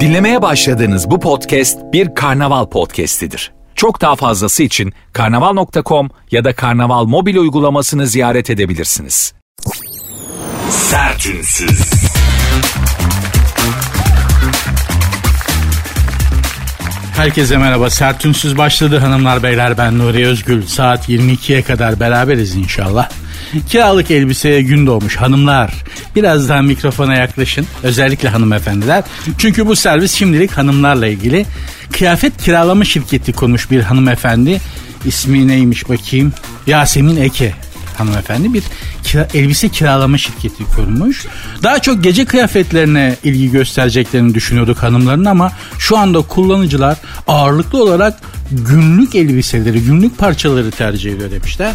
Dinlemeye başladığınız bu podcast bir karnaval podcastidir. Çok daha fazlası için karnaval.com ya da karnaval mobil uygulamasını ziyaret edebilirsiniz. Sertünsüz. Herkese merhaba. Sertünsüz başladı hanımlar beyler. Ben Nuri Özgül. Saat 22'ye kadar beraberiz inşallah. Kiralık elbiseye gün doğmuş hanımlar. Birazdan mikrofona yaklaşın. Özellikle hanımefendiler. Çünkü bu servis şimdilik hanımlarla ilgili. Kıyafet kiralama şirketi konmuş bir hanımefendi. İsmi neymiş bakayım? Yasemin Eke hanımefendi bir kira, elbise kiralama şirketi kurmuş. Daha çok gece kıyafetlerine ilgi göstereceklerini düşünüyorduk hanımların ama şu anda kullanıcılar ağırlıklı olarak günlük elbiseleri, günlük parçaları tercih ediyor demişler.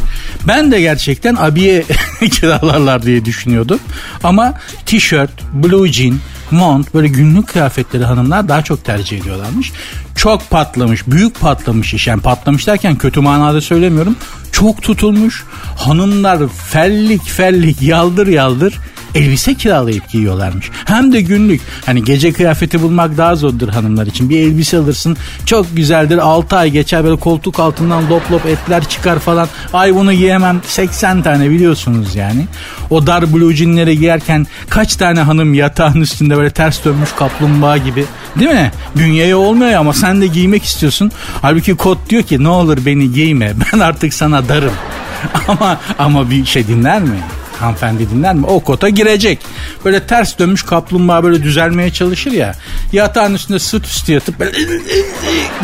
Ben de gerçekten abiye kiralarlar diye düşünüyordum. Ama tişört, blue jean, mont böyle günlük kıyafetleri hanımlar daha çok tercih ediyorlarmış. Çok patlamış, büyük patlamış iş. Yani patlamış derken kötü manada söylemiyorum. Çok tutulmuş. Hanımlar fellik fellik yaldır yaldır elbise kiralayıp giyiyorlarmış. Hem de günlük. Hani gece kıyafeti bulmak daha zordur hanımlar için. Bir elbise alırsın çok güzeldir 6 ay geçer böyle koltuk altından lop lop etler çıkar falan. Ay bunu giyemem 80 tane biliyorsunuz yani. O dar blue jeanleri giyerken kaç tane hanım yatağın üstünde böyle ters dönmüş kaplumbağa gibi değil mi? Bünyeye olmuyor ama sen de giymek istiyorsun. Halbuki kod diyor ki ne olur beni giyme ben artık sana darım. ama ama bir şey dinler mi? Hanımefendi dinler mi? O kota girecek. Böyle ters dönmüş kaplumbağa böyle düzelmeye çalışır ya. Yatağın üstünde sırt üstü yatıp böyle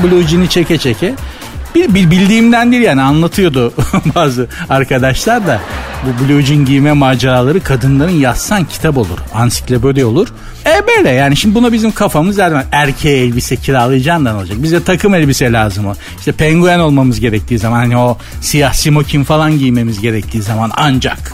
blue jean'i çeke çeke. Bir, bir bildiğimden değil yani anlatıyordu bazı arkadaşlar da bu blue jean giyme maceraları kadınların yazsan kitap olur. Ansiklopedi olur. E böyle yani şimdi buna bizim kafamız her erkeğe elbise kiralayacağından olacak. Bize takım elbise lazım o. İşte penguen olmamız gerektiği zaman hani o siyah simokin falan giymemiz gerektiği zaman ancak.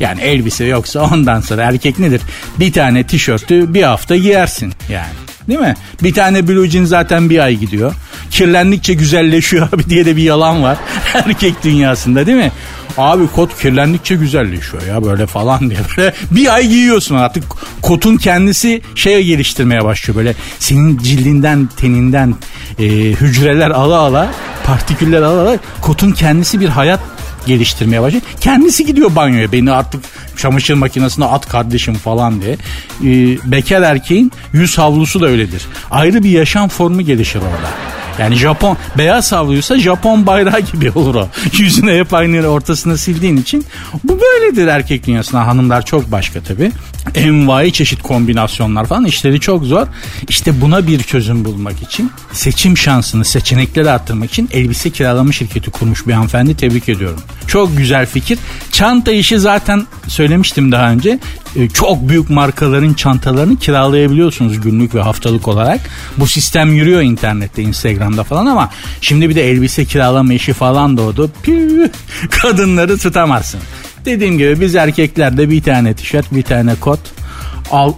Yani elbise yoksa ondan sonra erkek nedir? Bir tane tişörtü bir hafta giyersin yani. Değil mi? Bir tane blue jean zaten bir ay gidiyor. Kirlendikçe güzelleşiyor abi diye de bir yalan var. Erkek dünyasında değil mi? Abi kot kirlendikçe güzelleşiyor ya böyle falan diye böyle bir ay giyiyorsun artık kotun kendisi şeye geliştirmeye başlıyor böyle senin cildinden teninden e, hücreler ala ala partiküller ala ala kotun kendisi bir hayat geliştirmeye başlıyor. Kendisi gidiyor banyoya beni artık çamaşır makinesine at kardeşim falan diye. Ee, bekar erkeğin yüz havlusu da öyledir. Ayrı bir yaşam formu gelişir orada. Yani Japon beyaz havluysa Japon bayrağı gibi olur o. Yüzüne hep aynı ortasına sildiğin için bu böyledir erkek dünyasında. Hanımlar çok başka tabi. Envai çeşit kombinasyonlar falan işleri çok zor. İşte buna bir çözüm bulmak için seçim şansını seçenekleri arttırmak için elbise kiralama şirketi kurmuş bir hanımefendi tebrik ediyorum. Çok güzel fikir. Çanta işi zaten söylemiştim daha önce. Ee, çok büyük markaların çantalarını kiralayabiliyorsunuz günlük ve haftalık olarak. Bu sistem yürüyor internette, Instagram'da falan ama şimdi bir de elbise kiralama işi falan doğdu. Püh, kadınları tutamazsın. Dediğim gibi biz erkeklerde bir tane tişört, bir tane kot,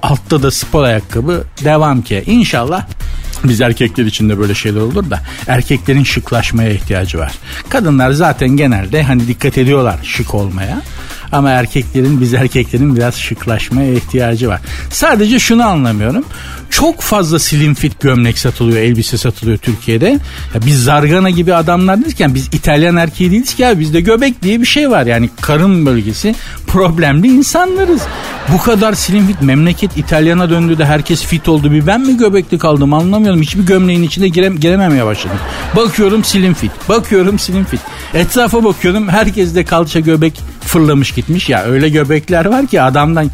altta da spor ayakkabı devam ki. İnşallah biz erkekler için de böyle şeyler olur da erkeklerin şıklaşmaya ihtiyacı var. Kadınlar zaten genelde hani dikkat ediyorlar şık olmaya. Ama erkeklerin biz erkeklerin biraz şıklaşmaya ihtiyacı var. Sadece şunu anlamıyorum. Çok fazla slim fit gömlek satılıyor, elbise satılıyor Türkiye'de. Ya biz zargana gibi adamlar değilken biz İtalyan erkeği değiliz ki abi. Bizde göbek diye bir şey var. Yani karın bölgesi problemli insanlarız. Bu kadar slim fit memleket İtalyana döndü de herkes fit oldu. Bir ben mi göbekli kaldım anlamıyorum. Hiçbir gömleğin içine gire, girememeye başladım. Bakıyorum slim fit. Bakıyorum slim fit. Etrafa bakıyorum herkes de kalça göbek fırlamış gitmiş. Ya öyle göbekler var ki adamdan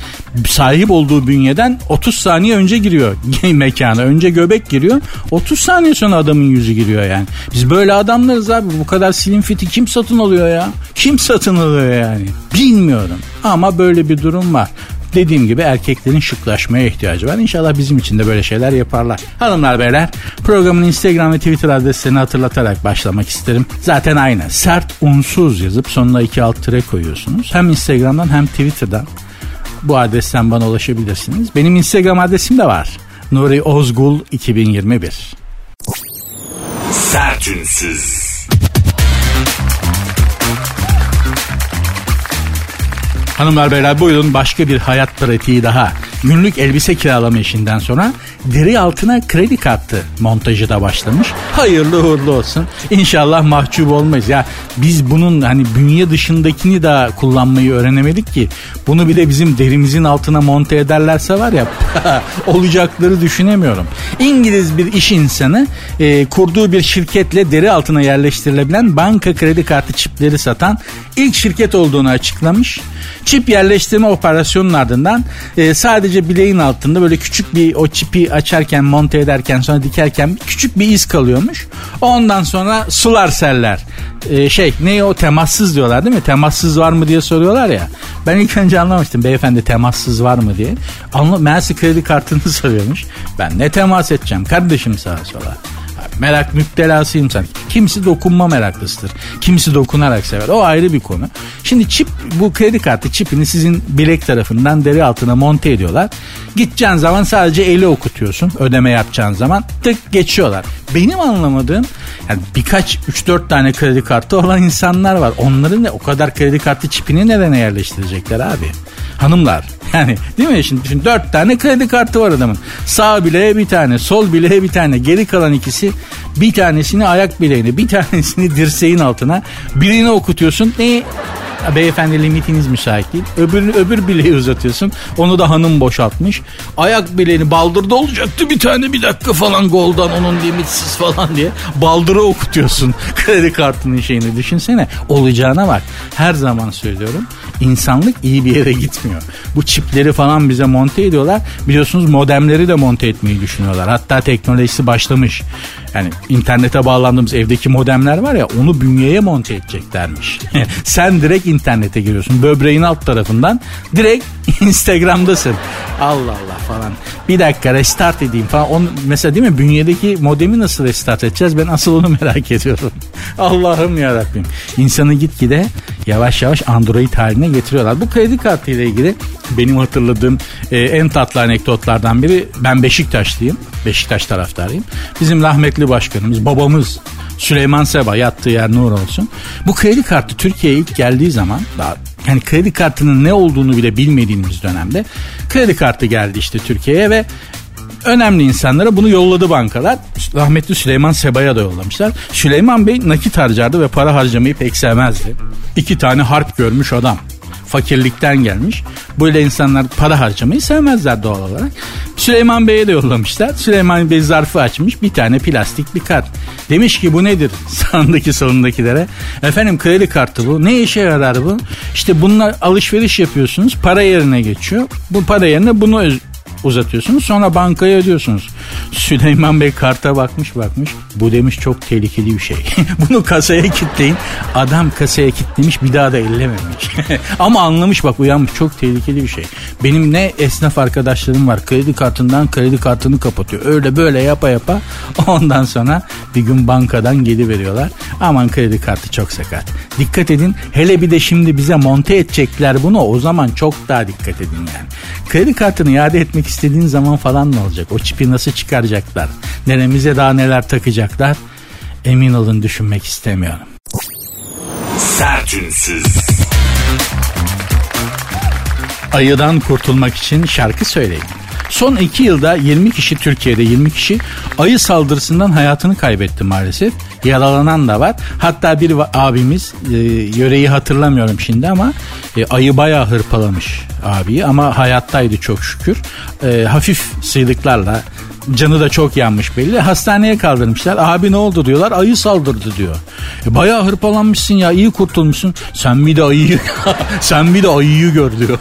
sahip olduğu bünyeden 30 saniye önce giriyor mekana. Önce göbek giriyor. 30 saniye sonra adamın yüzü giriyor yani. Biz böyle adamlarız abi. Bu kadar slim fiti kim satın alıyor ya? Kim satın alıyor yani? Bilmiyorum. Ama böyle bir durum var dediğim gibi erkeklerin şıklaşmaya ihtiyacı var. İnşallah bizim için de böyle şeyler yaparlar. Hanımlar beyler programın Instagram ve Twitter adreslerini hatırlatarak başlamak isterim. Zaten aynı. Sert unsuz yazıp sonuna iki alt tire koyuyorsunuz. Hem Instagram'dan hem Twitter'dan bu adresten bana ulaşabilirsiniz. Benim Instagram adresim de var. Nuri Ozgul 2021. Sertünsüz. Hanımlar beyler buyurun başka bir hayat pratiği daha. Günlük elbise kiralama işinden sonra deri altına kredi kartı montajı da başlamış. Hayırlı uğurlu olsun. İnşallah mahcup olmayız. Ya biz bunun hani bünye dışındakini da kullanmayı öğrenemedik ki. Bunu bir de bizim derimizin altına monte ederlerse var ya olacakları düşünemiyorum. İngiliz bir iş insanı e, kurduğu bir şirketle deri altına yerleştirilebilen banka kredi kartı çipleri satan ilk şirket olduğunu açıklamış. Çip yerleştirme operasyonunun ardından e, sadece bileğin altında böyle küçük bir o çipi açarken monte ederken sonra dikerken küçük bir iz kalıyormuş. Ondan sonra sular seller. E, şey ne o temassız diyorlar değil mi? Temassız var mı diye soruyorlar ya. Ben ilk önce anlamıştım beyefendi temassız var mı diye. Anla, meğerse kredi kartını soruyormuş. Ben ne temas edeceğim kardeşim sağa sola. Merak müptelasıyım sanki. Kimisi dokunma meraklısıdır. Kimisi dokunarak sever. O ayrı bir konu. Şimdi çip bu kredi kartı çipini sizin bilek tarafından deri altına monte ediyorlar. Gideceğin zaman sadece eli okutuyorsun. Ödeme yapacağın zaman tık geçiyorlar. Benim anlamadığım yani birkaç 3-4 tane kredi kartı olan insanlar var. Onların ne o kadar kredi kartı çipini neden yerleştirecekler abi? Hanımlar yani değil mi şimdi düşün 4 tane kredi kartı var adamın. Sağ bileğe bir tane, sol bileğe bir tane. Geri kalan ikisi bir tanesini ayak bileğine, bir tanesini dirseğin altına. Birini okutuyorsun. Ne beyefendi limitiniz müsait değil. Öbür, öbür bileği uzatıyorsun. Onu da hanım boşaltmış. Ayak bileğini baldırda olacaktı bir tane bir dakika falan goldan onun limitsiz falan diye. Baldırı okutuyorsun kredi kartının şeyini düşünsene. Olacağına bak. Her zaman söylüyorum. insanlık iyi bir yere gitmiyor. Bu çipleri falan bize monte ediyorlar. Biliyorsunuz modemleri de monte etmeyi düşünüyorlar. Hatta teknolojisi başlamış. Yani internete bağlandığımız evdeki modemler var ya onu bünyeye monte edeceklermiş. Sen direkt internete giriyorsun. Böbreğin alt tarafından direkt Instagram'dasın. Allah Allah falan. Bir dakika restart edeyim falan. On, mesela değil mi bünyedeki modemi nasıl restart edeceğiz? Ben asıl onu merak ediyorum. Allah'ım ya Rabbim. İnsanı gitgide yavaş yavaş Android haline getiriyorlar. Bu kredi kartı ile ilgili benim hatırladığım e, en tatlı anekdotlardan biri ben Beşiktaşlıyım. Beşiktaş taraftarıyım. Bizim rahmetli başkanımız, babamız Süleyman Seba yattığı yer nur olsun. Bu kredi kartı Türkiye'ye ilk geldiği zaman daha yani kredi kartının ne olduğunu bile bilmediğimiz dönemde kredi kartı geldi işte Türkiye'ye ve önemli insanlara bunu yolladı bankalar. Rahmetli Süleyman Seba'ya da yollamışlar. Süleyman Bey nakit harcardı ve para harcamayı pek sevmezdi. İki tane harp görmüş adam fakirlikten gelmiş. Böyle insanlar para harcamayı sevmezler doğal olarak. Süleyman Bey'e de yollamışlar. Süleyman Bey zarfı açmış bir tane plastik bir kart. Demiş ki bu nedir sağındaki solundakilere? Efendim kredi kartı bu. Ne işe yarar bu? İşte bununla alışveriş yapıyorsunuz. Para yerine geçiyor. Bu para yerine bunu uzatıyorsunuz sonra bankaya ödüyorsunuz. Süleyman Bey karta bakmış bakmış bu demiş çok tehlikeli bir şey. Bunu kasaya kitleyin. Adam kasaya kitlemiş bir daha da ellememiş. Ama anlamış bak uyanmış çok tehlikeli bir şey. Benim ne esnaf arkadaşlarım var kredi kartından kredi kartını kapatıyor. Öyle böyle yapa yapa ondan sonra bir gün bankadan geri veriyorlar. Aman kredi kartı çok sakat. Dikkat edin hele bir de şimdi bize monte edecekler bunu o zaman çok daha dikkat edin yani. Kredi kartını iade etmek istediğin zaman falan ne olacak? O çipi nasıl çıkaracaklar? Neremize daha neler takacaklar? Emin olun düşünmek istemiyorum. Sertünsüz. Ayıdan kurtulmak için şarkı söyleyin. Son iki yılda 20 kişi Türkiye'de 20 kişi ayı saldırısından hayatını kaybetti maalesef. Yaralanan da var. Hatta bir abimiz e, yöreyi hatırlamıyorum şimdi ama e, ayı bayağı hırpalamış abiyi ama hayattaydı çok şükür. E, hafif sıyrıklarla canı da çok yanmış belli. Hastaneye kaldırmışlar. Abi ne oldu diyorlar. Ayı saldırdı diyor. E, bayağı hırpalanmışsın ya. iyi kurtulmuşsun. Sen bir de ayıyı sen bir de ayıyı gör diyor.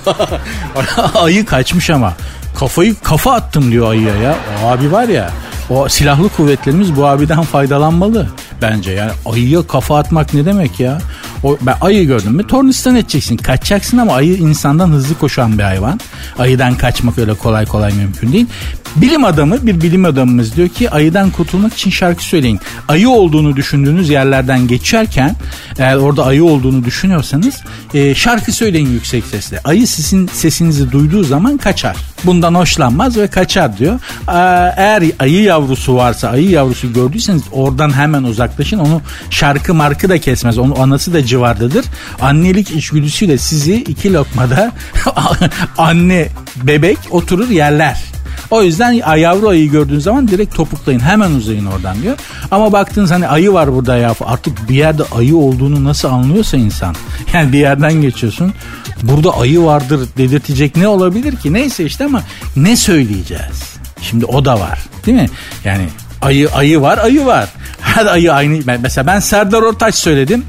ayı kaçmış ama. Kafayı kafa attım diyor ayıya ya. O abi var ya o silahlı kuvvetlerimiz bu abiden faydalanmalı bence. Yani ayıya kafa atmak ne demek ya? O, ben ayı gördüm mü tornistan edeceksin. Kaçacaksın ama ayı insandan hızlı koşan bir hayvan. Ayıdan kaçmak öyle kolay kolay mümkün değil. Bilim adamı bir bilim adamımız diyor ki ayıdan kurtulmak için şarkı söyleyin. Ayı olduğunu düşündüğünüz yerlerden geçerken eğer orada ayı olduğunu düşünüyorsanız e, şarkı söyleyin yüksek sesle. Ayı sizin sesinizi duyduğu zaman kaçar. Bundan hoşlanmaz ve kaçar diyor. Eğer ayı yavrusu varsa ayı yavrusu gördüyseniz oradan hemen uzaklaşın. Onu şarkı markı da kesmez. Onu anası da civardadır. Annelik içgüdüsüyle sizi iki lokmada anne bebek oturur yerler. O yüzden yavru ayı gördüğün zaman direkt topuklayın hemen uzayın oradan diyor. Ama baktınız hani ayı var burada ya artık bir yerde ayı olduğunu nasıl anlıyorsa insan. Yani bir yerden geçiyorsun burada ayı vardır dedirtecek ne olabilir ki? Neyse işte ama ne söyleyeceğiz? Şimdi o da var değil mi? Yani ayı ayı var ayı var. Her ayı aynı. Mesela ben Serdar Ortaç söyledim.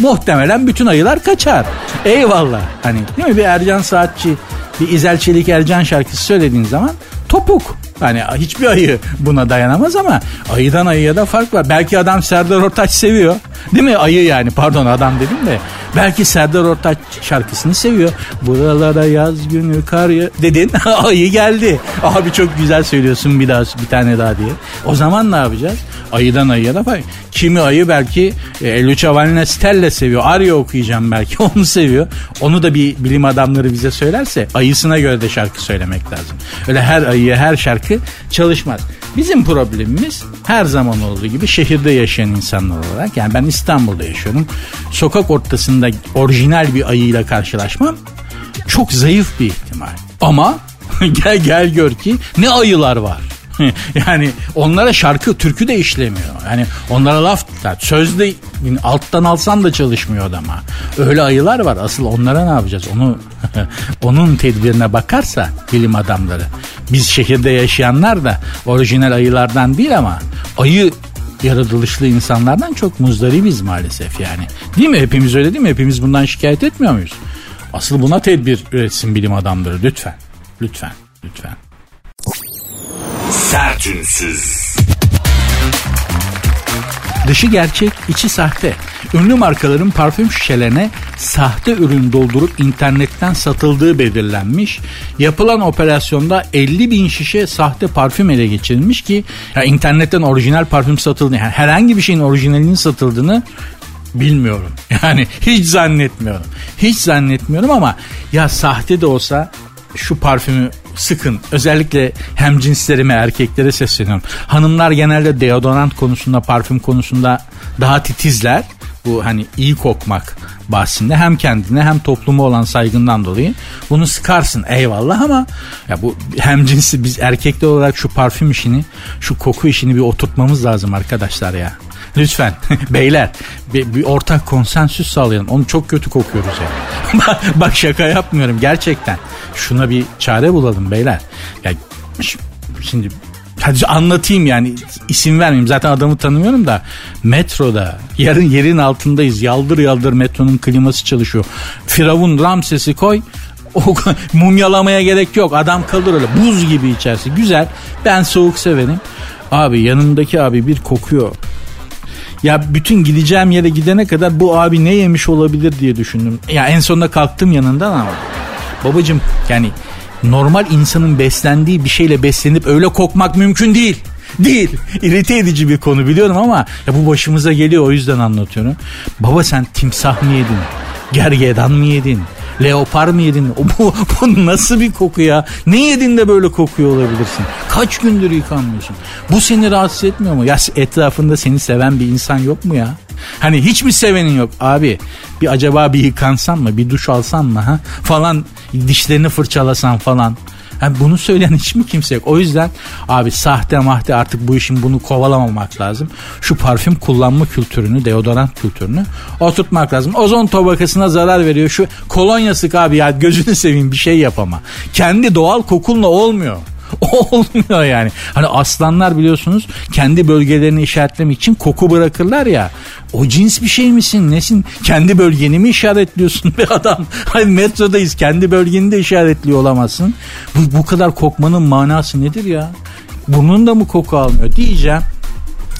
Muhtemelen bütün ayılar kaçar. Eyvallah. Hani değil mi bir Ercan Saatçi bir İzel Çelik Ercan şarkısı söylediğin zaman topuk. Hani hiçbir ayı buna dayanamaz ama ayıdan ayıya da fark var. Belki adam Serdar Ortaç seviyor. Değil mi? Ayı yani pardon adam dedim de. Belki Serdar Ortaç şarkısını seviyor. Buralara yaz günü kar ya... dedin. ayı geldi. Abi çok güzel söylüyorsun bir daha bir tane daha diye. O zaman ne yapacağız? Ayıdan ayıya da fark. Kimi ayı belki e, Lucia Valnestelle seviyor. Arya okuyacağım belki onu seviyor. Onu da bir bilim adamları bize söylerse ayısına göre de şarkı söylemek lazım. Öyle her ayıya her şarkı çalışmaz. Bizim problemimiz her zaman olduğu gibi şehirde yaşayan insanlar olarak yani ben İstanbul'da yaşıyorum. Sokak ortasında orijinal bir ayıyla karşılaşmam çok zayıf bir ihtimal. Ama gel gel gör ki ne ayılar var. yani onlara şarkı, türkü de işlemiyor. Yani onlara laf, sözde alttan alsan da çalışmıyor adama. Öyle ayılar var. Asıl onlara ne yapacağız? Onu onun tedbirine bakarsa bilim adamları. Biz şehirde yaşayanlar da orijinal ayılardan değil ama ayı yaratılışlı insanlardan çok muzdaribiz maalesef yani. Değil mi? Hepimiz öyle değil mi? Hepimiz bundan şikayet etmiyor muyuz? Asıl buna tedbir üretsin bilim adamları lütfen. Lütfen. Lütfen. Sertünsüz. Dışı gerçek, içi sahte. Ünlü markaların parfüm şişelerine sahte ürün doldurup internetten satıldığı belirlenmiş. Yapılan operasyonda 50 bin şişe sahte parfüm ele geçirilmiş ki ya internetten orijinal parfüm satıldı. Yani herhangi bir şeyin orijinalinin satıldığını bilmiyorum. Yani hiç zannetmiyorum. Hiç zannetmiyorum ama ya sahte de olsa şu parfümü sıkın. Özellikle hem cinslerime erkeklere sesleniyorum. Hanımlar genelde deodorant konusunda parfüm konusunda daha titizler. Bu hani iyi kokmak bahsinde hem kendine hem topluma olan saygından dolayı bunu sıkarsın eyvallah ama ya bu hem cinsi biz erkekler olarak şu parfüm işini şu koku işini bir oturtmamız lazım arkadaşlar ya. Lütfen beyler bir, bir ortak konsensüs sağlayalım. Onu çok kötü kokuyoruz ya. Bak şaka yapmıyorum gerçekten. Şuna bir çare bulalım beyler. Ya şimdi Hadi anlatayım yani isim vermeyeyim zaten adamı tanımıyorum da metroda yarın yerin altındayız yaldır yaldır metronun kliması çalışıyor. Firavun Ramses'i koy o mumyalamaya gerek yok adam kalır öyle buz gibi içerisi güzel ben soğuk severim. Abi yanındaki abi bir kokuyor ya bütün gideceğim yere gidene kadar bu abi ne yemiş olabilir diye düşündüm. Ya en sonunda kalktım yanından ama babacım yani normal insanın beslendiği bir şeyle beslenip öyle kokmak mümkün değil. Değil. İrite edici bir konu biliyorum ama ya bu başımıza geliyor o yüzden anlatıyorum. Baba sen timsah mı yedin? Gergedan mı yedin? Leopar mı yedin? Bu, bu nasıl bir koku ya? Ne yedin de böyle kokuyor olabilirsin? Kaç gündür yıkanmıyorsun? Bu seni rahatsız etmiyor mu? Ya etrafında seni seven bir insan yok mu ya? Hani hiç mi sevenin yok? Abi bir acaba bir yıkansan mı? Bir duş alsan mı? Ha? Falan dişlerini fırçalasan falan. Yani bunu söyleyen hiç mi kimse yok? O yüzden abi sahte mahte artık bu işin bunu kovalamamak lazım. Şu parfüm kullanma kültürünü, deodorant kültürünü oturtmak lazım. Ozon tabakasına zarar veriyor. Şu kolonya sık abi ya gözünü seveyim bir şey yapama. Kendi doğal kokunla olmuyor. Olmuyor yani. Hani aslanlar biliyorsunuz kendi bölgelerini işaretlemek için koku bırakırlar ya. O cins bir şey misin? Nesin? Kendi bölgeni mi işaretliyorsun be adam? Hani metrodayız kendi bölgeni de işaretliyor olamazsın. Bu, bu kadar kokmanın manası nedir ya? Burnun da mı koku almıyor diyeceğim.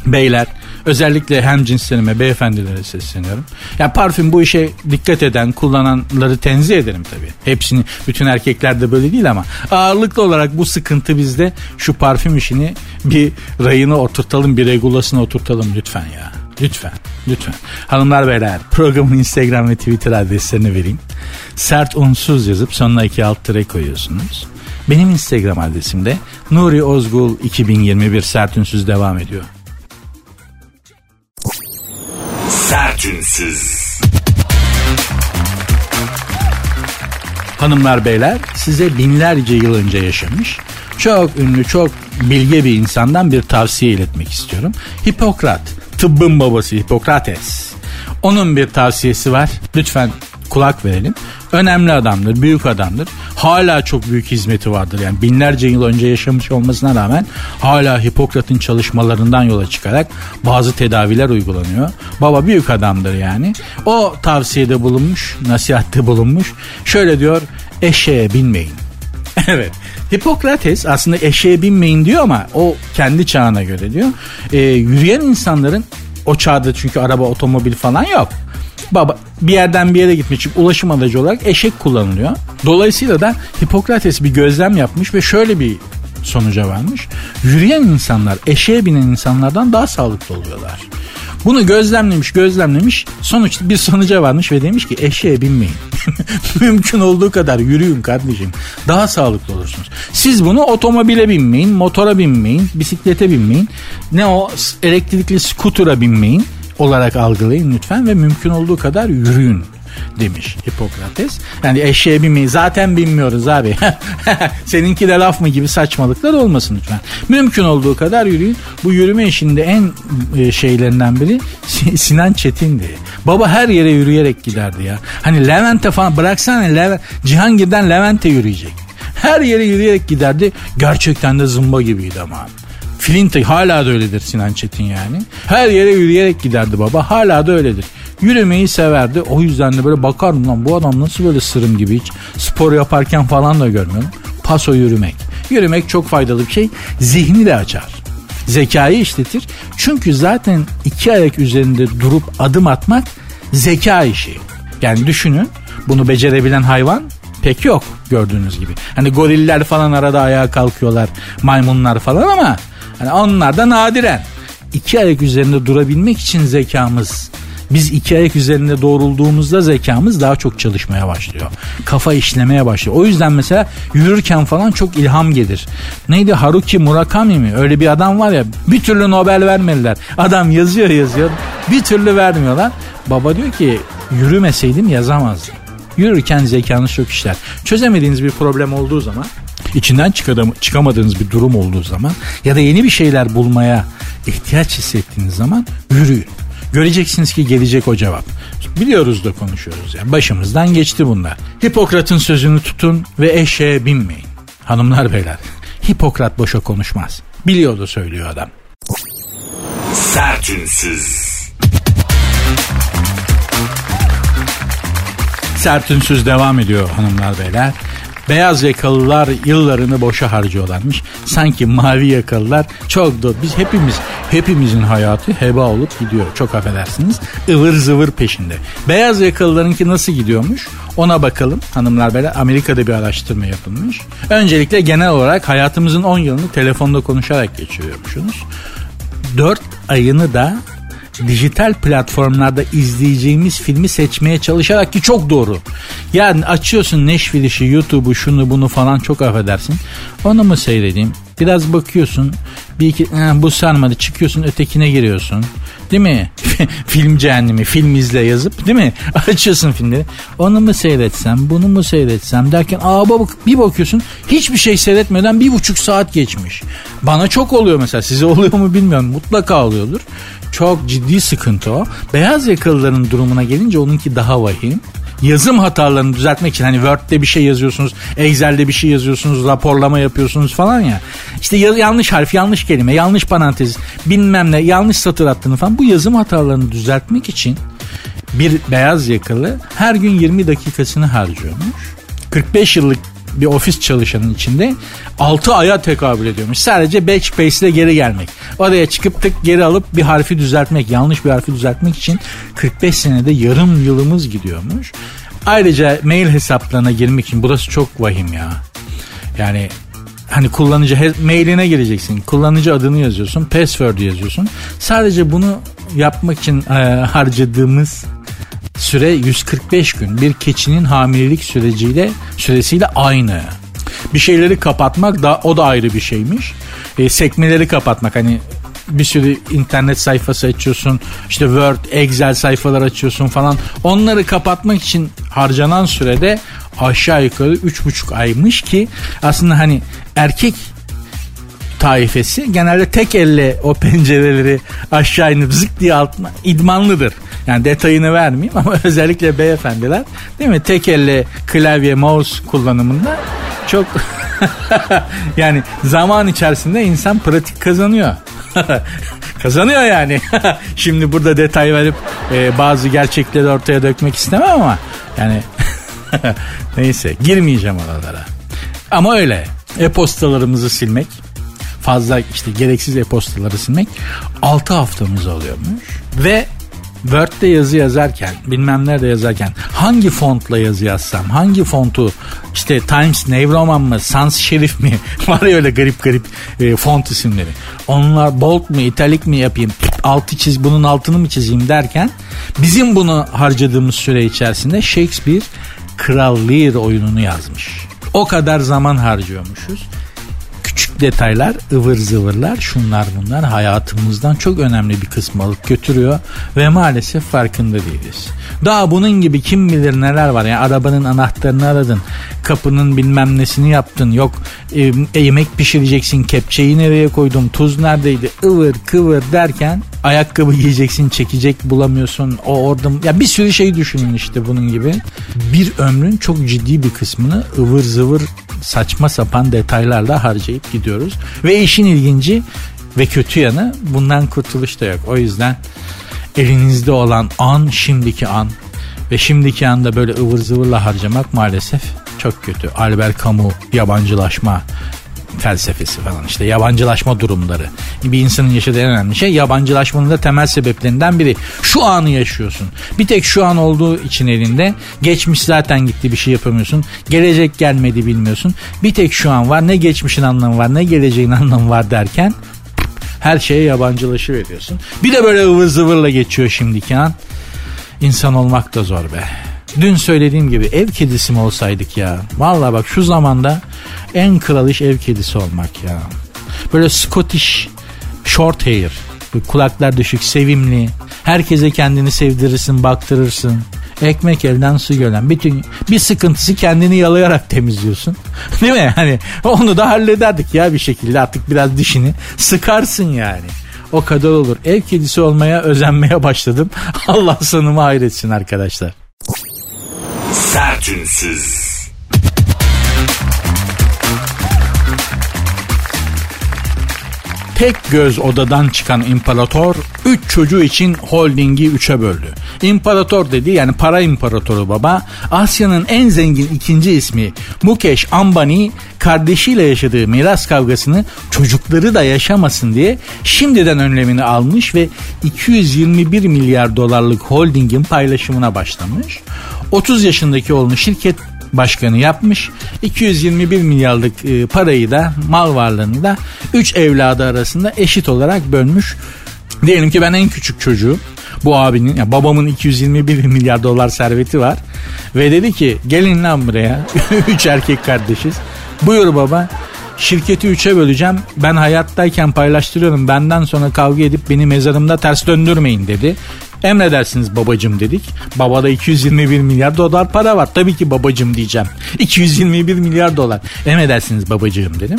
Beyler Özellikle hem cinslerime, beyefendilere sesleniyorum. Yani parfüm bu işe dikkat eden, kullananları tenzih ederim tabii. Hepsini, bütün erkekler de böyle değil ama ağırlıklı olarak bu sıkıntı bizde. Şu parfüm işini bir rayına oturtalım, bir regulasına oturtalım lütfen ya. Lütfen, lütfen. Hanımlar beyler programın Instagram ve Twitter adreslerini vereyim. Sert unsuz yazıp sonuna iki alt tere koyuyorsunuz. Benim Instagram adresim de Nuri Ozgul 2021 sert unsuz devam ediyor. Tekinsiz. Hanımlar beyler size binlerce yıl önce yaşamış çok ünlü çok bilge bir insandan bir tavsiye iletmek istiyorum. Hipokrat tıbbın babası Hipokrates. Onun bir tavsiyesi var. Lütfen kulak verelim. Önemli adamdır, büyük adamdır. Hala çok büyük hizmeti vardır. Yani binlerce yıl önce yaşamış olmasına rağmen hala Hipokrat'ın çalışmalarından yola çıkarak bazı tedaviler uygulanıyor. Baba büyük adamdır yani. O tavsiyede bulunmuş, nasihatte bulunmuş. Şöyle diyor, eşeğe binmeyin. evet. Hipokrates aslında eşeğe binmeyin diyor ama o kendi çağına göre diyor. Ee, yürüyen insanların o çağda çünkü araba otomobil falan yok. Baba bir yerden bir yere gitmek için ulaşım aracı olarak eşek kullanılıyor. Dolayısıyla da Hipokrates bir gözlem yapmış ve şöyle bir sonuca varmış. Yürüyen insanlar eşeğe binen insanlardan daha sağlıklı oluyorlar. Bunu gözlemlemiş gözlemlemiş sonuç bir sonuca varmış ve demiş ki eşeğe binmeyin. Mümkün olduğu kadar yürüyün kardeşim. Daha sağlıklı olursunuz. Siz bunu otomobile binmeyin, motora binmeyin, bisiklete binmeyin. Ne o elektrikli skutura binmeyin olarak algılayın lütfen ve mümkün olduğu kadar yürüyün demiş Hipokrates. Yani eşeğe binmeyi zaten bilmiyoruz abi. Seninki de laf mı gibi saçmalıklar olmasın lütfen. Mümkün olduğu kadar yürüyün. Bu yürüme işinde en e, şeylerinden biri Sinan Çetin'di. Baba her yere yürüyerek giderdi ya. Hani Levent'e falan bıraksana Levent, Cihangir'den Levent'e yürüyecek. Her yere yürüyerek giderdi. Gerçekten de zımba gibiydi ama. Flint hala da öyledir Sinan Çetin yani. Her yere yürüyerek giderdi baba. Hala da öyledir. Yürümeyi severdi. O yüzden de böyle bakarım lan bu adam nasıl böyle sırım gibi hiç spor yaparken falan da görmüyorum. Paso yürümek. Yürümek çok faydalı bir şey. Zihni de açar. Zekayı işletir. Çünkü zaten iki ayak üzerinde durup adım atmak zeka işi. Yani düşünün bunu becerebilen hayvan pek yok gördüğünüz gibi. Hani goriller falan arada ayağa kalkıyorlar maymunlar falan ama hani onlar da nadiren. İki ayak üzerinde durabilmek için zekamız biz iki ayak üzerinde doğrulduğumuzda zekamız daha çok çalışmaya başlıyor. Kafa işlemeye başlıyor. O yüzden mesela yürürken falan çok ilham gelir. Neydi Haruki Murakami mi? Öyle bir adam var ya bir türlü Nobel vermediler. Adam yazıyor yazıyor bir türlü vermiyorlar. Baba diyor ki yürümeseydim yazamazdım. Yürürken zekanız çok işler. Çözemediğiniz bir problem olduğu zaman içinden çıkamadığınız bir durum olduğu zaman ya da yeni bir şeyler bulmaya ihtiyaç hissettiğiniz zaman yürüyün. Göreceksiniz ki gelecek o cevap. Biliyoruz da konuşuyoruz yani. Başımızdan geçti bunlar. Hipokrat'ın sözünü tutun ve eşeğe binmeyin. Hanımlar beyler. Hipokrat boşa konuşmaz. Biliyordu söylüyor adam. Sertünsüz. Sertünsüz devam ediyor hanımlar beyler. Beyaz yakalılar yıllarını boşa harcıyorlarmış. Sanki mavi yakalılar çok da biz hepimiz hepimizin hayatı heba olup gidiyor. Çok affedersiniz. ıvır zıvır peşinde. Beyaz yakalılarınki nasıl gidiyormuş? Ona bakalım hanımlar beyler. Amerika'da bir araştırma yapılmış. Öncelikle genel olarak hayatımızın 10 yılını telefonda konuşarak geçiriyormuşsunuz. 4 ayını da dijital platformlarda izleyeceğimiz filmi seçmeye çalışarak ki çok doğru. Yani açıyorsun Netflix'i, YouTube'u, şunu bunu falan çok affedersin. Onu mu seyredeyim? Biraz bakıyorsun. Bir iki bu sarmadı çıkıyorsun ötekine giriyorsun. Değil mi? film cehennemi film izle yazıp değil mi? Açıyorsun filmleri. Onu mu seyretsem bunu mu seyretsem derken aa bak bir bakıyorsun hiçbir şey seyretmeden bir buçuk saat geçmiş. Bana çok oluyor mesela size oluyor mu bilmiyorum mutlaka oluyordur. Çok ciddi sıkıntı o. Beyaz yakalıların durumuna gelince onunki daha vahim yazım hatalarını düzeltmek için hani Word'de bir şey yazıyorsunuz, Excel'de bir şey yazıyorsunuz, raporlama yapıyorsunuz falan ya. İşte yanlış harf, yanlış kelime, yanlış parantez, bilmem ne, yanlış satır attığını falan bu yazım hatalarını düzeltmek için bir beyaz yakalı her gün 20 dakikasını harcıyormuş. 45 yıllık bir ofis çalışanın içinde 6 aya tekabül ediyormuş. Sadece backspace ile geri gelmek. Oraya çıkıp tık geri alıp bir harfi düzeltmek, yanlış bir harfi düzeltmek için 45 senede yarım yılımız gidiyormuş. Ayrıca mail hesaplarına girmek için burası çok vahim ya. Yani hani kullanıcı mailine gireceksin. Kullanıcı adını yazıyorsun, password yazıyorsun. Sadece bunu yapmak için e, harcadığımız süre 145 gün. Bir keçinin hamilelik süreciyle süresiyle aynı. Bir şeyleri kapatmak da o da ayrı bir şeymiş. E, sekmeleri kapatmak hani bir sürü internet sayfası açıyorsun. İşte Word, Excel sayfalar açıyorsun falan. Onları kapatmak için harcanan sürede aşağı yukarı 3,5 aymış ki aslında hani erkek taifesi genelde tek elle o pencereleri aşağı inip zık diye altına idmanlıdır. Yani detayını vermeyeyim ama özellikle beyefendiler değil mi? Tek elle klavye mouse kullanımında çok yani zaman içerisinde insan pratik kazanıyor. kazanıyor yani. Şimdi burada detay verip e, bazı gerçekleri ortaya dökmek istemem ama yani neyse girmeyeceğim oralara. Ama öyle e-postalarımızı silmek fazla işte gereksiz e-postaları silmek 6 haftamız oluyormuş. Ve Word'de yazı yazarken bilmem nerede yazarken hangi fontla yazı yazsam hangi fontu işte Times New Roman mı Sans Serif mi var ya öyle garip garip e, font isimleri onlar bold mu italik mi yapayım altı çiz bunun altını mı çizeyim derken bizim bunu harcadığımız süre içerisinde Shakespeare Kral Lear oyununu yazmış. O kadar zaman harcıyormuşuz detaylar, ıvır zıvırlar, şunlar bunlar hayatımızdan çok önemli bir kısmı alıp götürüyor ve maalesef farkında değiliz. Daha bunun gibi kim bilir neler var. Yani arabanın anahtarını aradın, kapının bilmem nesini yaptın, yok e, yemek pişireceksin, kepçeyi nereye koydum, tuz neredeydi, ıvır kıvır derken ayakkabı giyeceksin, çekecek bulamıyorsun. O orada ya bir sürü şey düşünün işte bunun gibi. Bir ömrün çok ciddi bir kısmını ıvır zıvır saçma sapan detaylarla harcayıp gidiyoruz. Ve işin ilginci ve kötü yanı bundan kurtuluş da yok. O yüzden elinizde olan an şimdiki an ve şimdiki anda böyle ıvır zıvırla harcamak maalesef çok kötü. Albert Camus yabancılaşma felsefesi falan işte yabancılaşma durumları. Bir insanın yaşadığı en önemli şey yabancılaşmanın da temel sebeplerinden biri. Şu anı yaşıyorsun. Bir tek şu an olduğu için elinde. Geçmiş zaten gitti bir şey yapamıyorsun. Gelecek gelmedi bilmiyorsun. Bir tek şu an var. Ne geçmişin anlamı var ne geleceğin anlamı var derken her şeye yabancılaşı veriyorsun. Bir de böyle ıvır zıvırla geçiyor şimdiki an. İnsan olmak da zor be. Dün söylediğim gibi ev kedisi mi olsaydık ya? Valla bak şu zamanda en kral iş ev kedisi olmak ya. Böyle Scottish short hair. Kulaklar düşük, sevimli. Herkese kendini sevdirirsin, baktırırsın. Ekmek elden su gölen. Bütün bir sıkıntısı kendini yalayarak temizliyorsun. Değil mi? Hani onu da hallederdik ya bir şekilde artık biraz dişini sıkarsın yani. O kadar olur. Ev kedisi olmaya özenmeye başladım. Allah sanımı hayretsin arkadaşlar. Sertünsüz. Tek göz odadan çıkan imparator 3 çocuğu için holdingi 3'e böldü. İmparator dedi yani para imparatoru baba Asya'nın en zengin ikinci ismi Mukesh Ambani kardeşiyle yaşadığı miras kavgasını çocukları da yaşamasın diye şimdiden önlemini almış ve 221 milyar dolarlık holdingin paylaşımına başlamış. 30 yaşındaki oğlunu şirket başkanı yapmış. 221 milyarlık e, parayı da mal varlığını da 3 evladı arasında eşit olarak bölmüş. Diyelim ki ben en küçük çocuğum. Bu abinin yani babamın 221 milyar dolar serveti var. Ve dedi ki gelin lan buraya. Üç erkek kardeşiz. Buyur baba. Şirketi üçe böleceğim. Ben hayattayken paylaştırıyorum. Benden sonra kavga edip beni mezarımda ters döndürmeyin dedi. Emredersiniz babacım dedik. Babada 221 milyar dolar para var. Tabii ki babacım diyeceğim. 221 milyar dolar. Emredersiniz babacığım dedim.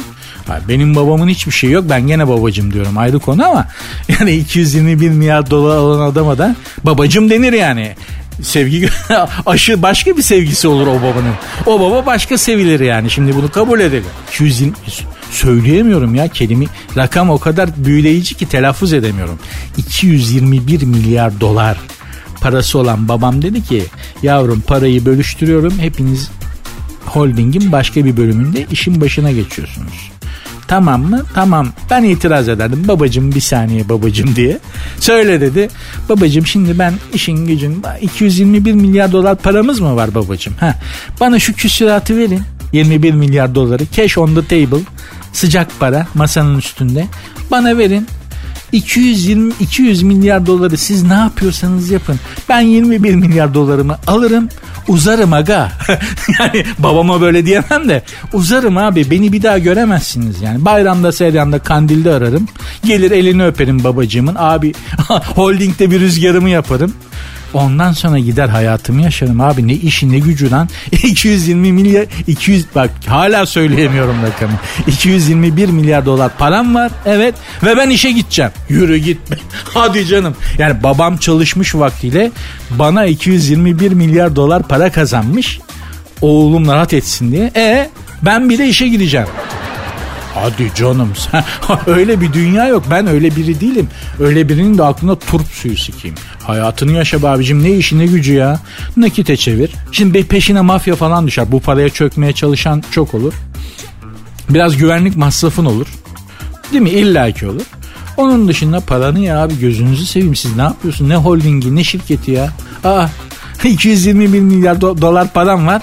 Benim babamın hiçbir şey yok. Ben gene babacım diyorum. Ayrı konu ama yani 221 milyar dolar alan adama da babacım denir yani sevgi aşı başka bir sevgisi olur o babanın. O baba başka sevilir yani. Şimdi bunu kabul edelim. 220 söyleyemiyorum ya kelime. Rakam o kadar büyüleyici ki telaffuz edemiyorum. 221 milyar dolar parası olan babam dedi ki yavrum parayı bölüştürüyorum hepiniz holdingin başka bir bölümünde işin başına geçiyorsunuz. Tamam mı? Tamam. Ben itiraz ederdim. Babacım bir saniye babacım diye. Söyle dedi. Babacım şimdi ben işin gücün 221 milyar dolar paramız mı var babacım? Ha. Bana şu küsuratı verin. 21 milyar doları cash on the table sıcak para masanın üstünde bana verin 220 200 milyar doları siz ne yapıyorsanız yapın. Ben 21 milyar dolarımı alırım. uzarım aga. yani babama böyle diyemem de uzarım abi beni bir daha göremezsiniz yani. Bayramda seryanda kandilde ararım. Gelir elini öperim babacığımın. Abi holdingde bir rüzgarımı yaparım. Ondan sonra gider hayatımı yaşarım abi. Ne işi ne gücü lan. 220 milyar 200 bak hala söyleyemiyorum rakamı. 221 milyar dolar param var. Evet ve ben işe gideceğim. Yürü gitme. Hadi canım. Yani babam çalışmış vaktiyle bana 221 milyar dolar para kazanmış. Oğlum rahat etsin diye. E ben bile işe gideceğim. Hadi canım sen öyle bir dünya yok. Ben öyle biri değilim. Öyle birinin de aklına turp suyu sikeyim. Hayatını yaşa be abicim ne işi ne gücü ya. Nakite çevir. Şimdi peşine mafya falan düşer. Bu paraya çökmeye çalışan çok olur. Biraz güvenlik masrafın olur. Değil mi? İlla ki olur. Onun dışında paranı ya abi gözünüzü seveyim siz ne yapıyorsun? Ne holdingi ne şirketi ya? Aa 221 milyar do- dolar param var.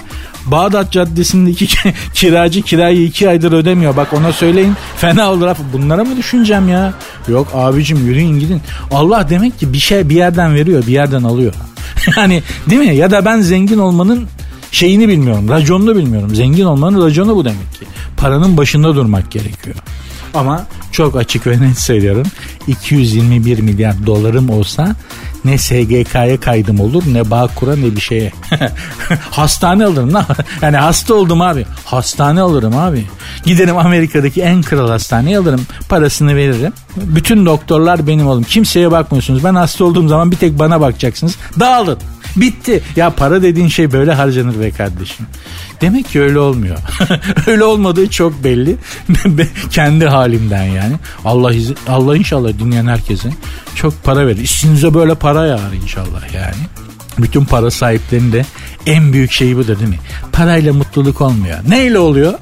Bağdat Caddesi'ndeki kiracı kirayı iki aydır ödemiyor. Bak ona söyleyin fena olur. Bunlara mı düşüneceğim ya? Yok abicim yürüyün gidin. Allah demek ki bir şey bir yerden veriyor bir yerden alıyor. yani değil mi? Ya da ben zengin olmanın şeyini bilmiyorum. Raconunu bilmiyorum. Zengin olmanın raconu bu demek ki. Paranın başında durmak gerekiyor. Ama çok açık ve net söylüyorum. 221 milyar dolarım olsa ne SGK'ya kaydım olur ne Bağkur'a ne bir şeye. hastane alırım lan. Yani hasta oldum abi. Hastane alırım abi. Giderim Amerika'daki en kral hastaneye alırım. Parasını veririm. Bütün doktorlar benim oğlum. Kimseye bakmıyorsunuz. Ben hasta olduğum zaman bir tek bana bakacaksınız. Dağılın. Bitti. Ya para dediğin şey böyle harcanır be kardeşim. Demek ki öyle olmuyor. öyle olmadığı çok belli. Kendi halimden yani. Allah izin, Allah inşallah dinleyen herkese çok para verir. İşinize böyle para yağar inşallah yani. Bütün para sahiplerinin de en büyük şeyi bu da değil mi? Parayla mutluluk olmuyor. Neyle oluyor?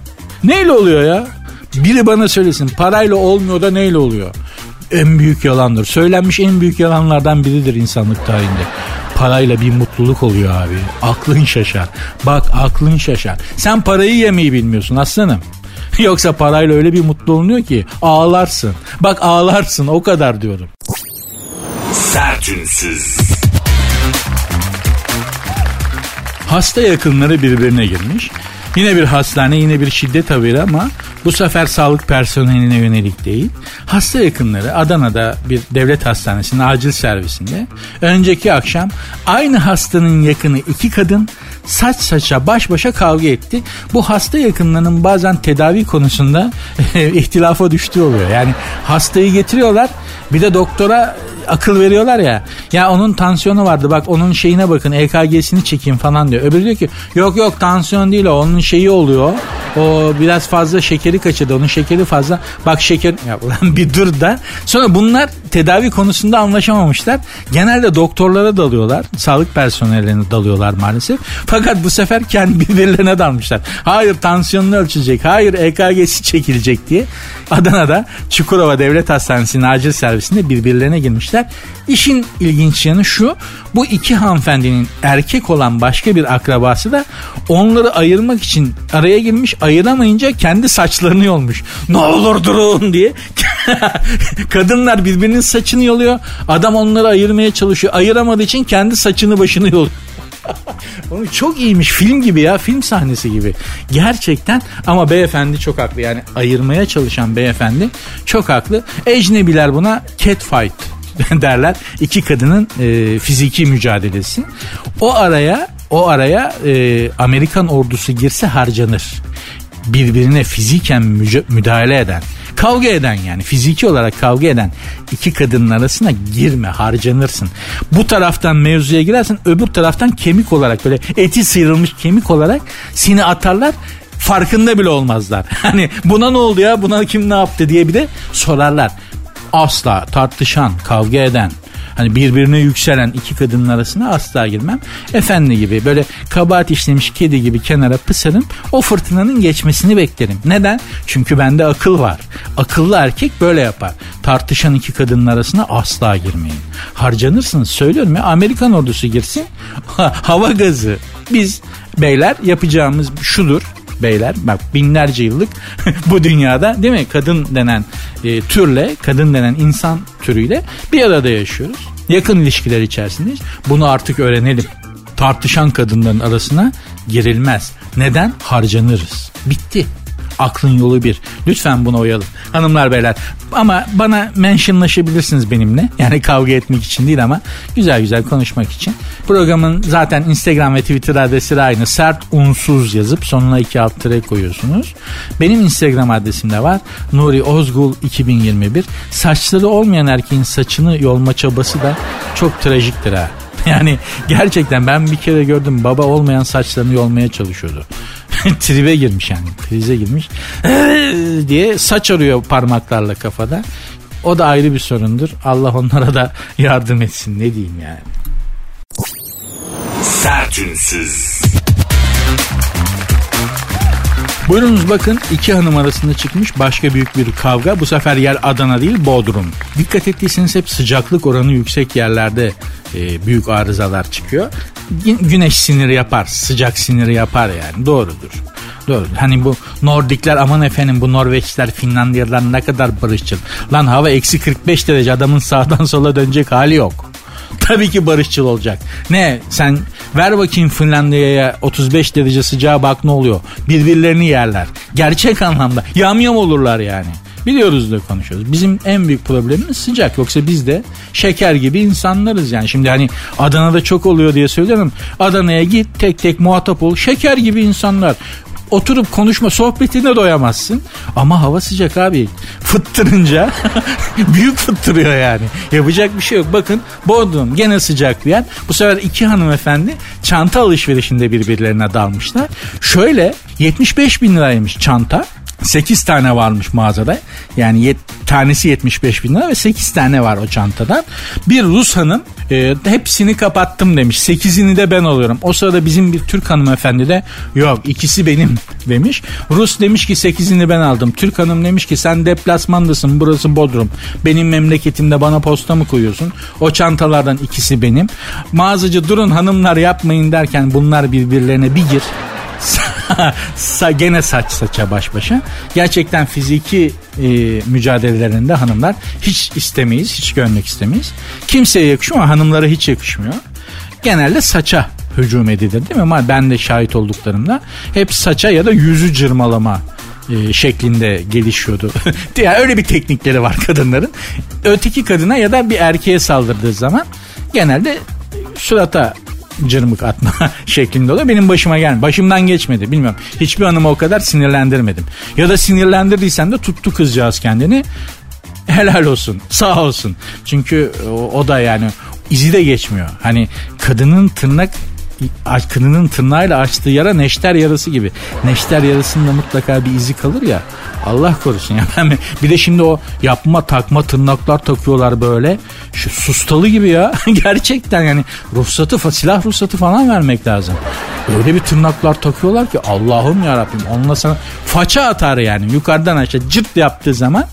Neyle oluyor ya? Biri bana söylesin parayla olmuyor da neyle oluyor? En büyük yalandır. Söylenmiş en büyük yalanlardan biridir insanlık tarihinde parayla bir mutluluk oluyor abi. Aklın şaşar. Bak aklın şaşar. Sen parayı yemeyi bilmiyorsun aslanım. Yoksa parayla öyle bir mutlu olunuyor ki ağlarsın. Bak ağlarsın o kadar diyorum. Sertünsüz. Hasta yakınları birbirine girmiş. Yine bir hastane yine bir şiddet haberi ama bu sefer sağlık personeline yönelik değil. Hasta yakınları Adana'da bir devlet hastanesinin acil servisinde önceki akşam aynı hastanın yakını iki kadın saç saça baş başa kavga etti. Bu hasta yakınlarının bazen tedavi konusunda ihtilafa düştüğü oluyor. Yani hastayı getiriyorlar bir de doktora akıl veriyorlar ya. Ya onun tansiyonu vardı bak onun şeyine bakın EKG'sini çekeyim falan diyor. Öbürü diyor ki yok yok tansiyon değil o onun şeyi oluyor. O biraz fazla şekeri kaçırdı onun şekeri fazla. Bak şeker ya ulan bir dur da. Sonra bunlar tedavi konusunda anlaşamamışlar. Genelde doktorlara dalıyorlar. Sağlık personellerine dalıyorlar maalesef. Fakat bu sefer kendi birbirlerine dalmışlar. Hayır tansiyonunu ölçecek. Hayır EKG'si çekilecek diye. Adana'da Çukurova Devlet Hastanesi'nin acil servisinde birbirlerine girmişler. İşin ilginç yanı şu. Bu iki hanımefendinin erkek olan başka bir akrabası da onları ayırmak için araya girmiş. Ayıramayınca kendi saçlarını yolmuş. Ne olur durun diye. Kadınlar birbirinin saçını yoluyor. Adam onları ayırmaya çalışıyor. Ayıramadığı için kendi saçını başını yoluyor. çok iyiymiş film gibi ya film sahnesi gibi. Gerçekten ama beyefendi çok haklı yani ayırmaya çalışan beyefendi çok haklı. Ecnebiler buna cat fight derler. İki kadının e, fiziki mücadelesi. O araya o araya e, Amerikan ordusu girse harcanır. Birbirine fiziken müdahale eden, kavga eden yani fiziki olarak kavga eden iki kadının arasına girme harcanırsın. Bu taraftan mevzuya girersin öbür taraftan kemik olarak böyle eti sıyrılmış kemik olarak seni atarlar farkında bile olmazlar. Hani buna ne oldu ya buna kim ne yaptı diye bir de sorarlar asla tartışan, kavga eden, hani birbirine yükselen iki kadının arasına asla girmem. Efendi gibi böyle kabahat işlemiş kedi gibi kenara pısarım. O fırtınanın geçmesini beklerim. Neden? Çünkü bende akıl var. Akıllı erkek böyle yapar. Tartışan iki kadının arasına asla girmeyin. Harcanırsınız söylüyorum ya Amerikan ordusu girsin. Hava gazı. Biz beyler yapacağımız şudur beyler. Bak binlerce yıllık bu dünyada değil mi? Kadın denen e, türle, kadın denen insan türüyle bir arada yaşıyoruz. Yakın ilişkiler içerisindeyiz. Bunu artık öğrenelim. tartışan kadınların arasına girilmez. Neden? Harcanırız. Bitti. Aklın yolu bir. Lütfen buna uyalım. Hanımlar beyler ama bana mentionlaşabilirsiniz benimle. Yani kavga etmek için değil ama güzel güzel konuşmak için. Programın zaten Instagram ve Twitter adresi aynı. Sert unsuz yazıp sonuna iki alt tere koyuyorsunuz. Benim Instagram adresim de var. Nuri Ozgul 2021. Saçları olmayan erkeğin saçını yolma çabası da çok trajiktir ha. Yani gerçekten ben bir kere gördüm baba olmayan saçlarını yolmaya çalışıyordu. Tribe girmiş yani krize girmiş diye saç arıyor parmaklarla kafada. O da ayrı bir sorundur. Allah onlara da yardım etsin ne diyeyim yani. Sertünsüz. Buyurunuz bakın iki hanım arasında çıkmış başka büyük bir kavga. Bu sefer yer Adana değil Bodrum. Dikkat ettiyseniz hep sıcaklık oranı yüksek yerlerde e, büyük arızalar çıkıyor. Güneş siniri yapar, sıcak siniri yapar yani doğrudur. Doğru. Hani bu Nordikler aman efendim bu Norveçler Finlandiyalılar ne kadar barışçıl. Lan hava eksi 45 derece adamın sağdan sola dönecek hali yok. Tabii ki barışçıl olacak. Ne sen ver bakayım Finlandiya'ya 35 derece sıcağa bak ne oluyor. Birbirlerini yerler. Gerçek anlamda yamyam olurlar yani. Biliyoruz da konuşuyoruz. Bizim en büyük problemimiz sıcak. Yoksa biz de şeker gibi insanlarız yani. Şimdi hani Adana'da çok oluyor diye söylüyorum. Adana'ya git tek tek muhatap ol. Şeker gibi insanlar oturup konuşma sohbetine doyamazsın. Ama hava sıcak abi. Fıttırınca büyük fıttırıyor yani. Yapacak bir şey yok. Bakın Bodrum gene sıcak bir yer. Bu sefer iki hanımefendi çanta alışverişinde birbirlerine dalmışlar. Şöyle 75 bin liraymış çanta. 8 tane varmış mağazada. Yani yet, tanesi 75 bin lira ve 8 tane var o çantadan. Bir Rus hanım e, hepsini kapattım demiş. 8'ini de ben alıyorum. O sırada bizim bir Türk hanımefendi de yok ikisi benim demiş. Rus demiş ki 8'ini ben aldım. Türk hanım demiş ki sen deplasmandasın burası Bodrum. Benim memleketimde bana posta mı koyuyorsun? O çantalardan ikisi benim. Mağazacı durun hanımlar yapmayın derken bunlar birbirlerine bir gir. gene saç saça baş başa. Gerçekten fiziki e, mücadelelerinde hanımlar hiç istemeyiz, hiç görmek istemeyiz. Kimseye yakışmıyor hanımlara hiç yakışmıyor. Genelde saça hücum edilir değil mi? Ama ben de şahit olduklarımda hep saça ya da yüzü cırmalama e, şeklinde gelişiyordu. yani öyle bir teknikleri var kadınların. Öteki kadına ya da bir erkeğe saldırdığı zaman genelde surata cırmık atma şeklinde oluyor. Benim başıma gelmedi. Başımdan geçmedi. Bilmiyorum. Hiçbir hanımı o kadar sinirlendirmedim. Ya da sinirlendirdiysen de tuttu kızcağız kendini. Helal olsun. Sağ olsun. Çünkü o, o da yani izi de geçmiyor. Hani kadının tırnak kadının tırnağıyla açtığı yara neşter yarası gibi. Neşter yarasında mutlaka bir izi kalır ya. Allah korusun ya. Ben bir de şimdi o yapma takma tırnaklar takıyorlar böyle. Şu sustalı gibi ya. Gerçekten yani ruhsatı silah ruhsatı falan vermek lazım. Öyle bir tırnaklar takıyorlar ki Allah'ım ya Rabbim onunla sana faça atar yani yukarıdan aşağı cırt yaptığı zaman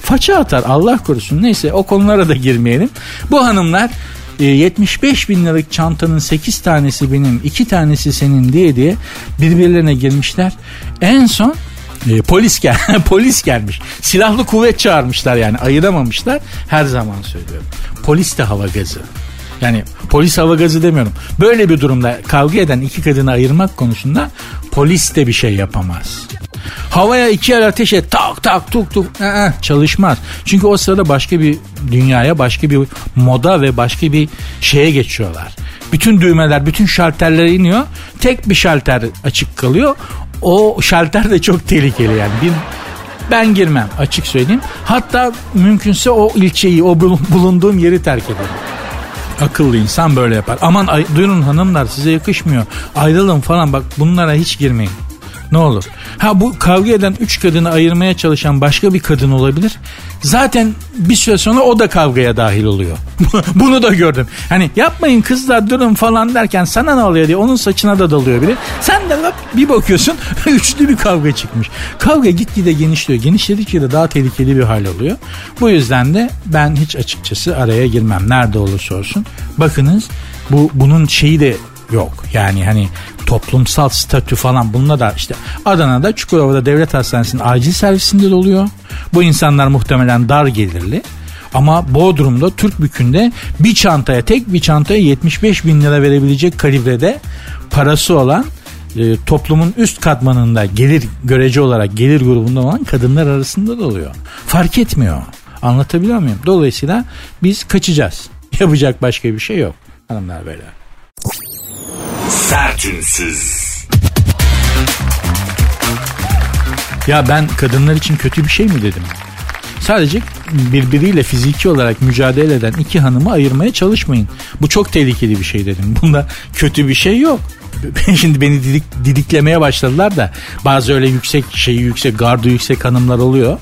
faça atar Allah korusun. Neyse o konulara da girmeyelim. Bu hanımlar 75 e, bin liralık çantanın 8 tanesi benim 2 tanesi senin diye diye birbirlerine girmişler. En son e, polis gel polis gelmiş. Silahlı kuvvet çağırmışlar yani ayıramamışlar. Her zaman söylüyorum. Polis de hava gazı. Yani polis hava gazı demiyorum. Böyle bir durumda kavga eden iki kadını ayırmak konusunda polis de bir şey yapamaz. Havaya iki el ateş et tak tak tuk tuk ee, çalışmaz. Çünkü o sırada başka bir dünyaya başka bir moda ve başka bir şeye geçiyorlar. Bütün düğmeler bütün şalterler iniyor. Tek bir şalter açık kalıyor. O şalter de çok tehlikeli yani. Bir ben girmem açık söyleyeyim. Hatta mümkünse o ilçeyi, o bulunduğum yeri terk ederim. Akıllı insan böyle yapar. Aman ay, duyun hanımlar size yakışmıyor. Ayrılın falan bak bunlara hiç girmeyin. Ne olur. Ha bu kavga eden üç kadını ayırmaya çalışan başka bir kadın olabilir. Zaten bir süre sonra o da kavgaya dahil oluyor. Bunu da gördüm. Hani yapmayın kızlar durun falan derken sana ne oluyor diye onun saçına da dalıyor biri. Sen de bir bakıyorsun üçlü bir kavga çıkmış. Kavga gitgide genişliyor. Genişledikçe de daha tehlikeli bir hal oluyor. Bu yüzden de ben hiç açıkçası araya girmem. Nerede olursa olsun. Bakınız bu bunun şeyi de yok. Yani hani toplumsal statü falan bununla da işte Adana'da Çukurova'da devlet hastanesinin acil servisinde de oluyor. Bu insanlar muhtemelen dar gelirli. Ama Bodrum'da Türk bükünde bir çantaya tek bir çantaya 75 bin lira verebilecek kalibrede parası olan e, toplumun üst katmanında gelir görece olarak gelir grubunda olan kadınlar arasında da oluyor. Fark etmiyor. Anlatabiliyor muyum? Dolayısıyla biz kaçacağız. Yapacak başka bir şey yok. Hanımlar beyler. Sertünsüz. Ya ben kadınlar için kötü bir şey mi dedim? Sadece birbiriyle fiziki olarak mücadele eden iki hanımı ayırmaya çalışmayın. Bu çok tehlikeli bir şey dedim. Bunda kötü bir şey yok. Şimdi beni didik, didiklemeye başladılar da bazı öyle yüksek şeyi yüksek gardı yüksek hanımlar oluyor.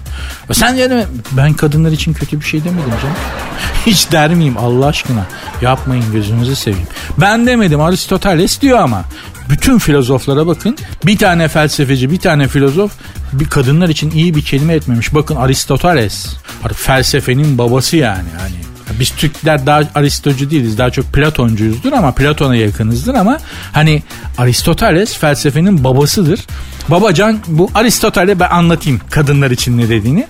Sen yani ben kadınlar için kötü bir şey demedim canım. Hiç der miyim Allah aşkına? Yapmayın gözünüzü seveyim. Ben demedim Aristoteles diyor ama bütün filozoflara bakın. Bir tane felsefeci, bir tane filozof bir kadınlar için iyi bir kelime etmemiş. Bakın Aristoteles. Felsefenin babası yani. Hani biz Türkler daha Aristocu değiliz. Daha çok Platoncuyuzdur ama Platon'a yakınızdır ama hani Aristoteles felsefenin babasıdır. Babacan bu Aristoteles'e ben anlatayım kadınlar için ne dediğini.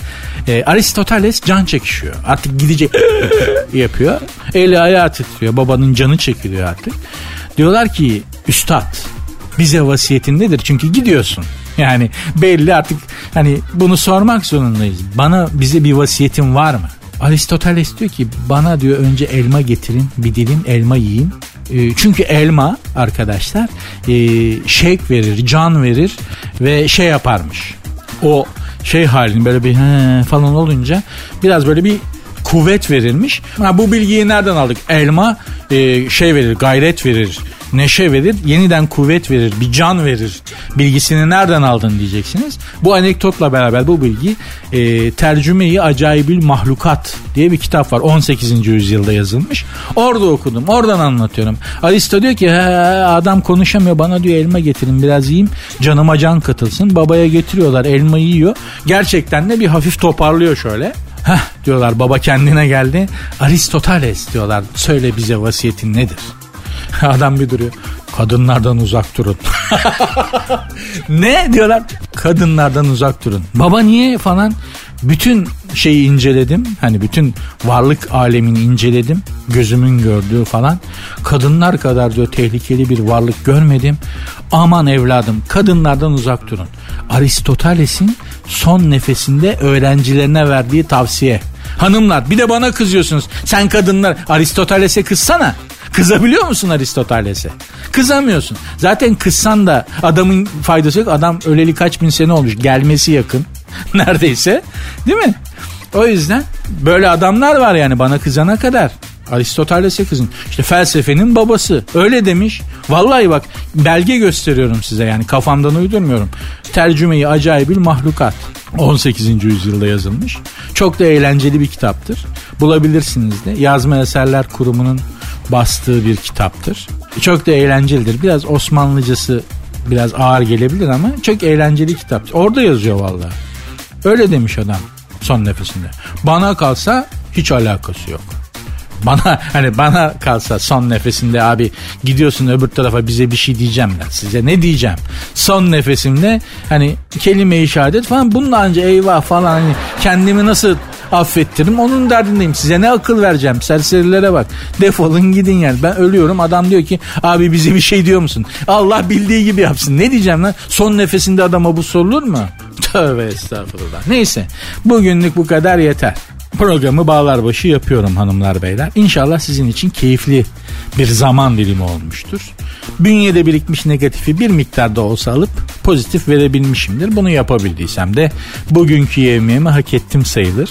E, Aristoteles can çekişiyor. Artık gidecek yapıyor. Eli ayağı titriyor. Babanın canı çekiliyor artık. Diyorlar ki üstad bize vasiyetin nedir? Çünkü gidiyorsun. Yani belli artık hani bunu sormak zorundayız. Bana bize bir vasiyetin var mı? Aristoteles diyor ki bana diyor önce elma getirin bir dilim elma yiyin. E, çünkü elma arkadaşlar e, şek verir, can verir ve şey yaparmış. O şey halini böyle bir he falan olunca biraz böyle bir kuvvet verilmiş. Ha, bu bilgiyi nereden aldık? Elma e, şey verir, gayret verir, neşe verir, yeniden kuvvet verir, bir can verir. Bilgisini nereden aldın diyeceksiniz. Bu anekdotla beraber bu bilgi e, Tercümeyi Acayibül Mahlukat diye bir kitap var. 18. yüzyılda yazılmış. Orada okudum. Oradan anlatıyorum. Aristo diyor ki adam konuşamıyor bana diyor elma getirin biraz yiyeyim. Canıma can katılsın. Babaya getiriyorlar elmayı yiyor. Gerçekten de bir hafif toparlıyor şöyle. Heh diyorlar baba kendine geldi. Aristoteles diyorlar söyle bize vasiyetin nedir? Adam bir duruyor. Kadınlardan uzak durun. ne diyorlar? Kadınlardan uzak durun. Baba niye falan? Bütün şeyi inceledim. Hani bütün varlık alemini inceledim. Gözümün gördüğü falan. Kadınlar kadar diyor tehlikeli bir varlık görmedim. Aman evladım kadınlardan uzak durun. Aristoteles'in son nefesinde öğrencilerine verdiği tavsiye. Hanımlar bir de bana kızıyorsunuz. Sen kadınlar Aristoteles'e kızsana. Kızabiliyor musun Aristoteles'e? Kızamıyorsun. Zaten kızsan da adamın faydası yok. Adam öleli kaç bin sene olmuş. Gelmesi yakın. Neredeyse. Değil mi? O yüzden böyle adamlar var yani bana kızana kadar. Aristoteles'e kızın. İşte felsefenin babası. Öyle demiş. Vallahi bak belge gösteriyorum size yani kafamdan uydurmuyorum. Tercümeyi acayip bir mahlukat. 18. yüzyılda yazılmış. Çok da eğlenceli bir kitaptır. Bulabilirsiniz de. Yazma Eserler Kurumu'nun bastığı bir kitaptır. Çok da eğlencelidir. Biraz Osmanlıcası biraz ağır gelebilir ama çok eğlenceli kitap. Orada yazıyor vallahi. Öyle demiş adam son nefesinde. Bana kalsa hiç alakası yok. Bana hani bana kalsa son nefesinde abi gidiyorsun öbür tarafa bize bir şey diyeceğim ben size ne diyeceğim. Son nefesimde hani kelime-i falan bununla önce eyvah falan hani kendimi nasıl affettiririm onun derdindeyim. Size ne akıl vereceğim serserilere bak. Defolun gidin yani. Ben ölüyorum adam diyor ki abi bize bir şey diyor musun? Allah bildiği gibi yapsın. Ne diyeceğim lan? Son nefesinde adama bu sorulur mu? Tövbe estağfurullah. Neyse bugünlük bu kadar yeter. Programı bağlar başı yapıyorum hanımlar beyler. İnşallah sizin için keyifli bir zaman dilimi olmuştur. Bünyede birikmiş negatifi bir miktarda olsa alıp pozitif verebilmişimdir. Bunu yapabildiysem de bugünkü yemeğimi hak ettim sayılır.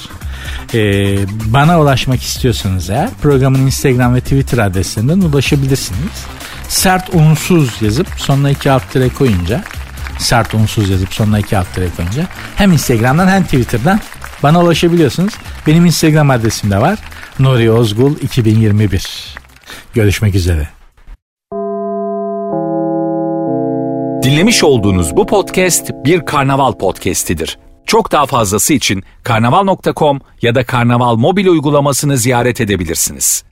Ee, bana ulaşmak istiyorsanız eğer programın Instagram ve Twitter adreslerinden ulaşabilirsiniz. Sert unsuz yazıp sonuna iki alt koyunca sert unsuz yazıp sonuna iki alt tere koyunca hem Instagram'dan hem Twitter'dan bana ulaşabiliyorsunuz. Benim Instagram adresim de var. Nuri Ozgul 2021. Görüşmek üzere. Dinlemiş olduğunuz bu podcast bir karnaval podcastidir. Çok daha fazlası için karnaval.com ya da karnaval mobil uygulamasını ziyaret edebilirsiniz.